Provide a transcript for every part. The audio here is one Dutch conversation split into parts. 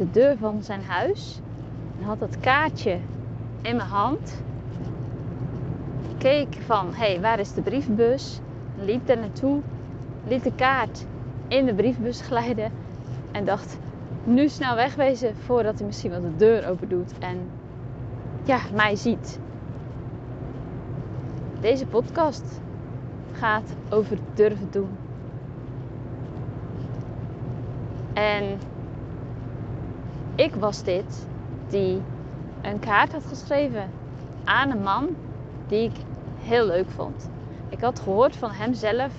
de deur van zijn huis. En had het kaartje in mijn hand. Keek van, hé, hey, waar is de brievenbus? Liep daar naartoe. Liet de kaart in de brievenbus glijden. En dacht, nu snel wegwezen voordat hij misschien wel de deur open doet. En ja, mij ziet. Deze podcast gaat over durven doen. En ik was dit die een kaart had geschreven aan een man die ik heel leuk vond. Ik had gehoord van hemzelf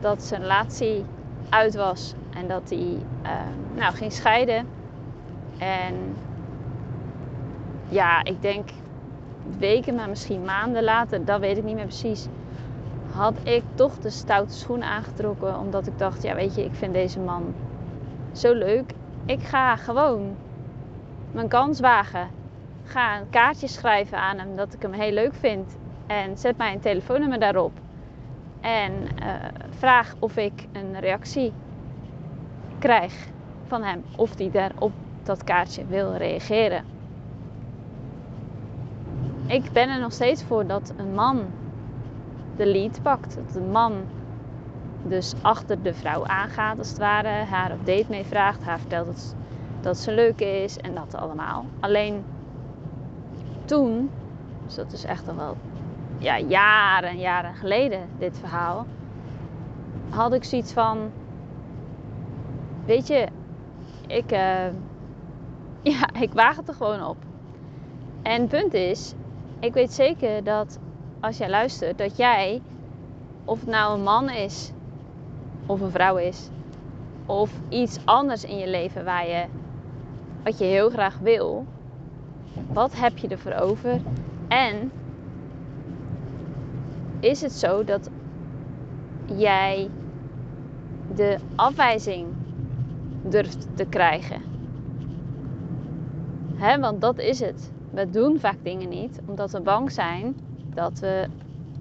dat zijn relatie uit was en dat hij uh, nou, ging scheiden. En ja, ik denk weken, maar misschien maanden later, dat weet ik niet meer precies, had ik toch de stoute schoenen aangetrokken. Omdat ik dacht, ja weet je, ik vind deze man zo leuk. Ik ga gewoon mijn kans wagen. Ga een kaartje schrijven aan hem dat ik hem heel leuk vind. En zet mijn telefoonnummer daarop. En uh, vraag of ik een reactie krijg van hem. Of hij daar op dat kaartje wil reageren. Ik ben er nog steeds voor dat een man de lead pakt. Dat een man dus achter de vrouw aangaat als het ware. Haar op date mee vraagt. Haar vertelt dat, dat ze leuk is en dat allemaal. Alleen toen, dus dat is echt al wel ja, jaren en jaren geleden dit verhaal. Had ik zoiets van, weet je, ik, uh, ja, ik waag het er gewoon op. En punt is, ik weet zeker dat als jij luistert, dat jij, of het nou een man is of een vrouw is, of iets anders in je leven waar je, wat je heel graag wil, wat heb je ervoor over? En is het zo dat jij de afwijzing durft te krijgen? Want dat is het. We doen vaak dingen niet omdat we bang zijn dat we,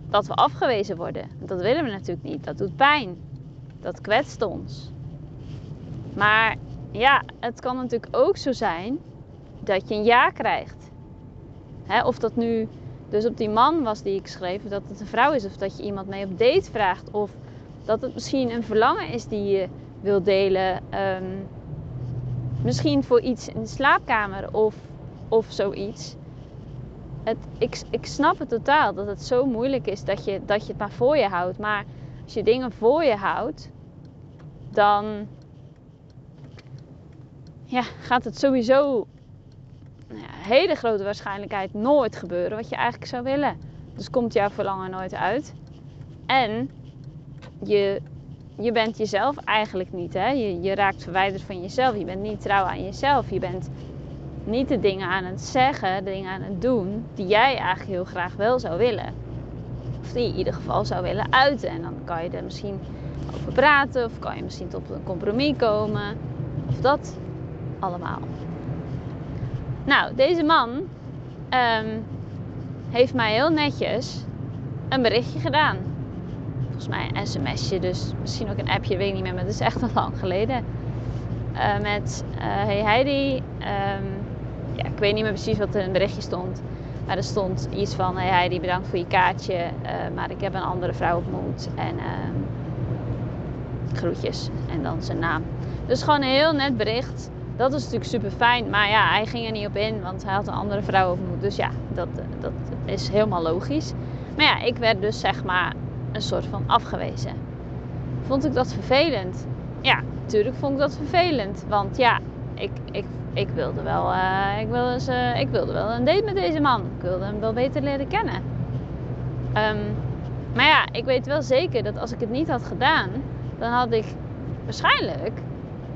dat we afgewezen worden. Dat willen we natuurlijk niet. Dat doet pijn. Dat kwetst ons. Maar ja, het kan natuurlijk ook zo zijn dat je een ja krijgt. of dat nu dus op die man was die ik schreef, dat het een vrouw is of dat je iemand mee op date vraagt. Of dat het misschien een verlangen is die je wil delen. Um, misschien voor iets in de slaapkamer of, of zoiets. Het, ik, ik snap het totaal dat het zo moeilijk is dat je, dat je het maar voor je houdt. Maar als je dingen voor je houdt, dan ja, gaat het sowieso nou ja, hele grote waarschijnlijkheid nooit gebeuren wat je eigenlijk zou willen. Dus komt jouw verlangen nooit uit. En je, je bent jezelf eigenlijk niet. Hè? Je, je raakt verwijderd van jezelf. Je bent niet trouw aan jezelf. Je bent niet de dingen aan het zeggen, de dingen aan het doen die jij eigenlijk heel graag wel zou willen. Of die in ieder geval zou willen uiten. En dan kan je er misschien over praten of kan je misschien tot een compromis komen. Of dat allemaal. Nou, deze man um, heeft mij heel netjes een berichtje gedaan. Volgens mij een sms'je, dus misschien ook een appje, weet ik niet meer, maar het is echt al lang geleden. Uh, met, uh, hey Heidi, um, ja, ik weet niet meer precies wat er in het berichtje stond. Maar er stond iets van, hey Heidi, bedankt voor je kaartje, uh, maar ik heb een andere vrouw ontmoet. En ehm, groetjes. En dan zijn naam. Dus gewoon een heel net bericht dat is natuurlijk super fijn. Maar ja, hij ging er niet op in, want hij had een andere vrouw ontmoet. Dus ja, dat, dat is helemaal logisch. Maar ja, ik werd dus zeg maar een soort van afgewezen. Vond ik dat vervelend? Ja, natuurlijk vond ik dat vervelend. Want ja, ik, ik, ik, wilde, wel, uh, ik, wilde, eens, uh, ik wilde wel een date met deze man. Ik wilde hem wel beter leren kennen. Um, maar ja, ik weet wel zeker dat als ik het niet had gedaan, dan had ik waarschijnlijk,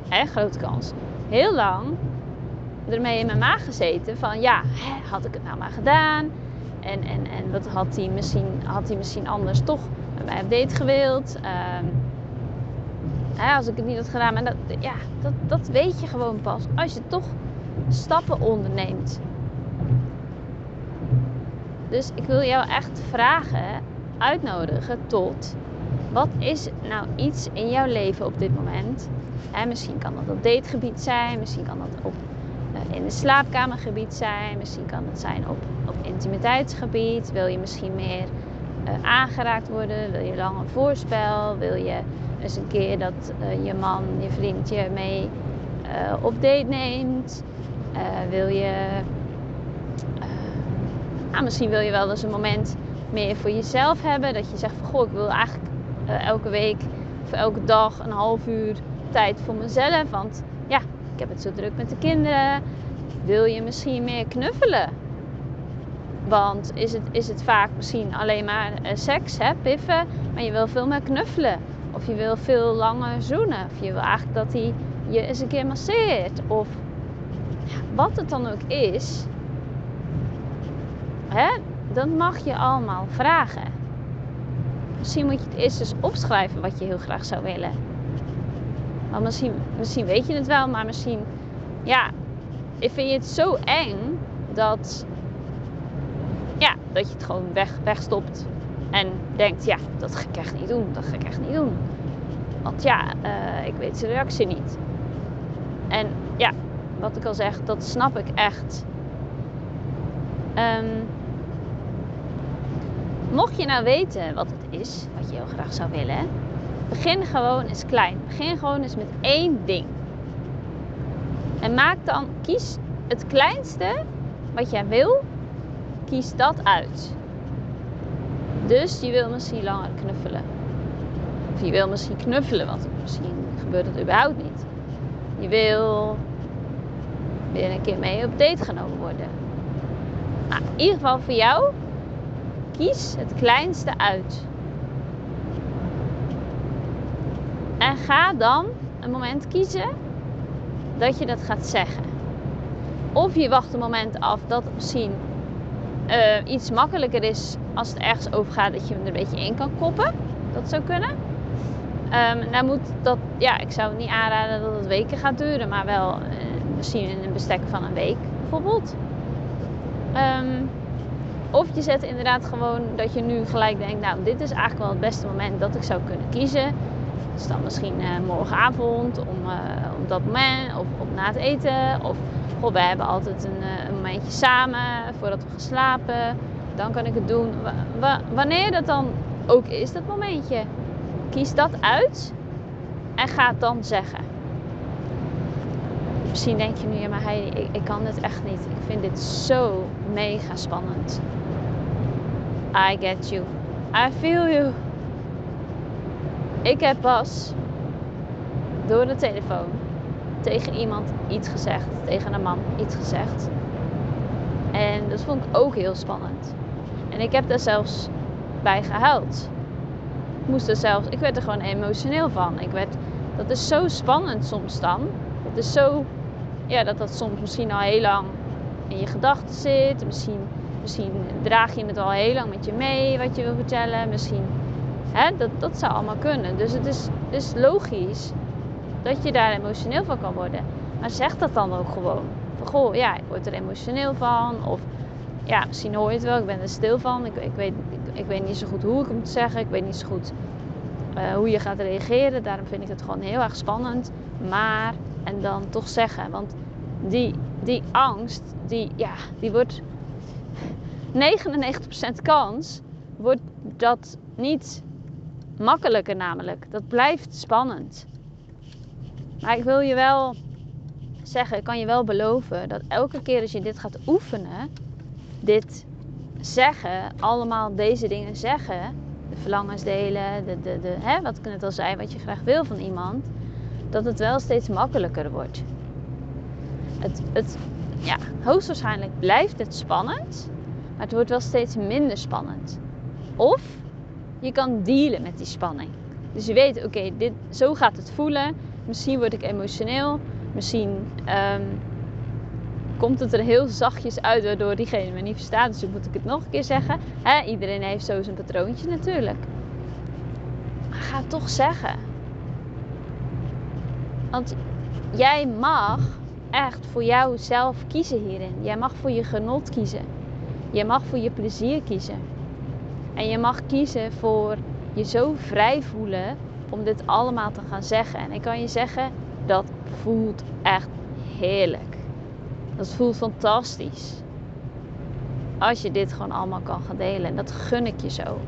hè, grote kans, heel lang ermee in mijn maag gezeten van ja, had ik het nou maar gedaan? En, en, en wat had hij misschien, had hij misschien anders toch met mij date gewild? Hè, als ik het niet had gedaan. Maar dat, ja, dat, dat weet je gewoon pas als je toch stappen onderneemt. Dus ik wil jou echt vragen, uitnodigen tot wat is nou iets in jouw leven op dit moment? Hè, misschien kan dat op dategebied zijn, misschien kan dat op in het slaapkamergebied zijn. Misschien kan het zijn op, op intimiteitsgebied. Wil je misschien meer uh, aangeraakt worden? Wil je langer voorspel? Wil je eens een keer dat uh, je man, je vriendje mee op date neemt? wil je... Nou, misschien wil je wel eens een moment meer voor jezelf hebben. Dat je zegt van goh, ik wil eigenlijk elke week of elke dag een half uur tijd voor mezelf. Want ja, ik heb het zo druk met de kinderen. Wil je misschien meer knuffelen? Want is het, is het vaak misschien alleen maar uh, seks, hè, piffen, maar je wil veel meer knuffelen. Of je wil veel langer zoenen. Of je wil eigenlijk dat hij je eens een keer masseert. Of wat het dan ook is, hè, dat mag je allemaal vragen. Misschien moet je het eerst eens opschrijven wat je heel graag zou willen. Want misschien, misschien weet je het wel, maar misschien, ja, vind je het zo eng dat, ja, dat je het gewoon weg, wegstopt. En denkt, ja, dat ga ik echt niet doen, dat ga ik echt niet doen. Want ja, uh, ik weet zijn reactie niet. En ja, wat ik al zeg, dat snap ik echt. Um, mocht je nou weten wat het is, wat je heel graag zou willen, begin gewoon eens klein. Begin gewoon eens met één ding. En maak dan, kies het kleinste wat jij wil, kies dat uit. Dus je wil misschien langer knuffelen. Of je wil misschien knuffelen, want misschien gebeurt dat überhaupt niet. Je wil weer een keer mee op date genomen worden. Nou, in ieder geval voor jou, kies het kleinste uit. Ga dan een moment kiezen dat je dat gaat zeggen. Of je wacht een moment af dat misschien uh, iets makkelijker is als het ergens over gaat dat je hem er een beetje in kan koppen. Dat zou kunnen. Um, moet dat, ja, ik zou niet aanraden dat het weken gaat duren, maar wel uh, misschien in een bestek van een week bijvoorbeeld. Um, of je zet inderdaad gewoon dat je nu gelijk denkt, nou dit is eigenlijk wel het beste moment dat ik zou kunnen kiezen. Dus dan misschien uh, morgenavond, om, uh, om dat moment, of, of na het eten. Of goh, we hebben altijd een, uh, een, momentje samen voordat we gaan slapen. Dan kan ik het doen. wanneer dat dan ook is, dat momentje. Kies dat uit en ga het dan zeggen. Misschien denk je nu, ja maar Heidi, ik, ik kan dit echt niet. Ik vind dit zo mega spannend. I get you. I feel you. Ik heb pas door de telefoon tegen iemand iets gezegd, tegen een man iets gezegd. En dat vond ik ook heel spannend. En ik heb daar zelfs bij gehuild. Ik moest er zelfs, ik werd er gewoon emotioneel van. Ik werd, dat is zo spannend soms dan. Dat is zo, ja, dat dat soms misschien al heel lang in je gedachten zit. Misschien, misschien draag je het al heel lang met je mee wat je wil vertellen. Misschien Dat, dat zou allemaal kunnen. Dus het is, is logisch dat je daar emotioneel van kan worden. Maar zeg dat dan ook gewoon. Van goh, ja, ik word er emotioneel van. Of ja, misschien hoor je het wel, ik ben er stil van. Ik, ik, weet, ik, niet zo goed hoe ik het moet zeggen. Ik weet niet zo goed uh, hoe je gaat reageren. Daarom vind ik het gewoon heel erg spannend. Maar, en dan toch zeggen. Want die, die angst, die, ja, die wordt 99% kans wordt dat niet makkelijker namelijk. Dat blijft spannend. Maar ik wil je wel zeggen, ik kan je wel beloven dat elke keer als je dit gaat oefenen, dit zeggen, allemaal deze dingen zeggen, de verlangens delen, de, de, de, hè, wat ik net al zei, wat je graag wil van iemand, dat het wel steeds makkelijker wordt. Het, het, ja, hoogstwaarschijnlijk blijft het spannend, maar het wordt wel steeds minder spannend. Of je kan dealen met die spanning. Dus je weet, oké, dit zo gaat het voelen. Misschien word ik emotioneel. Misschien um, komt het er heel zachtjes uit waardoor diegene me niet verstaat. Dus dan moet ik het nog een keer zeggen. Iedereen heeft zo zijn patroontje natuurlijk. Maar ga toch zeggen. Want jij mag echt voor jouzelf kiezen hierin. Jij mag voor je genot kiezen. Je mag voor je plezier kiezen. En je mag kiezen voor je zo vrij voelen om dit allemaal te gaan zeggen. En ik kan je zeggen, dat voelt echt heerlijk. Dat voelt fantastisch. Als je dit gewoon allemaal kan gaan delen. En dat gun ik je zo.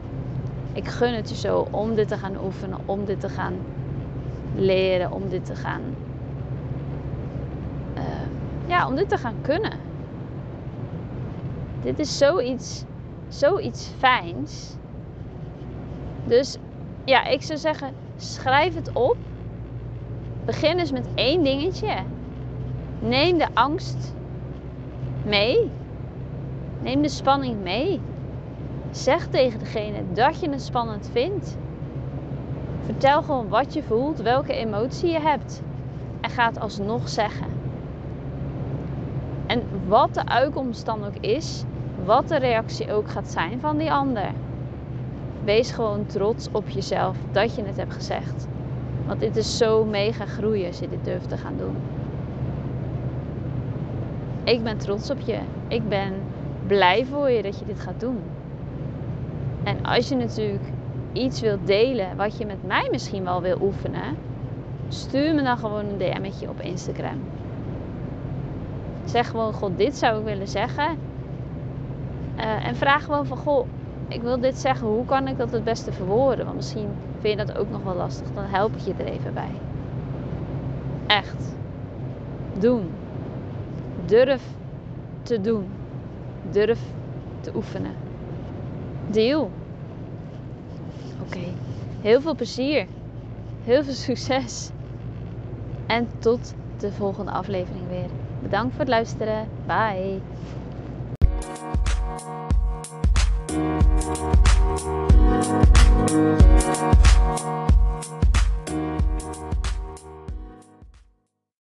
Ik gun het je zo om dit te gaan oefenen, om dit te gaan leren, om dit te gaan. Uh, ja, om dit te gaan kunnen. Dit is zoiets, zoiets fijns. Dus ja, ik zou zeggen, schrijf het op. Begin eens met één dingetje. Neem de angst mee. Neem de spanning mee. Zeg tegen degene dat je het spannend vindt. Vertel gewoon wat je voelt, welke emotie je hebt. En ga het alsnog zeggen. En wat de uitkomst dan ook is, wat de reactie ook gaat zijn van die ander. Wees gewoon trots op jezelf dat je het hebt gezegd. Want dit is zo mega groeien als je dit durft te gaan doen. Ik ben trots op je. Ik ben blij voor je dat je dit gaat doen. En als je natuurlijk iets wilt delen wat je met mij misschien wel wil oefenen, stuur me dan gewoon een DM'tje op Instagram. Zeg gewoon, god, dit zou ik willen zeggen. Uh, en vraag gewoon van, goh, ik wil dit zeggen, hoe kan ik dat het beste verwoorden? Want misschien vind je dat ook nog wel lastig, dan help ik je er even bij. Echt. Doen. Durf te doen. Durf te oefenen. Deel. Oké. Heel veel plezier. Heel veel succes. En tot de volgende aflevering weer. Bedankt voor het luisteren. Bye.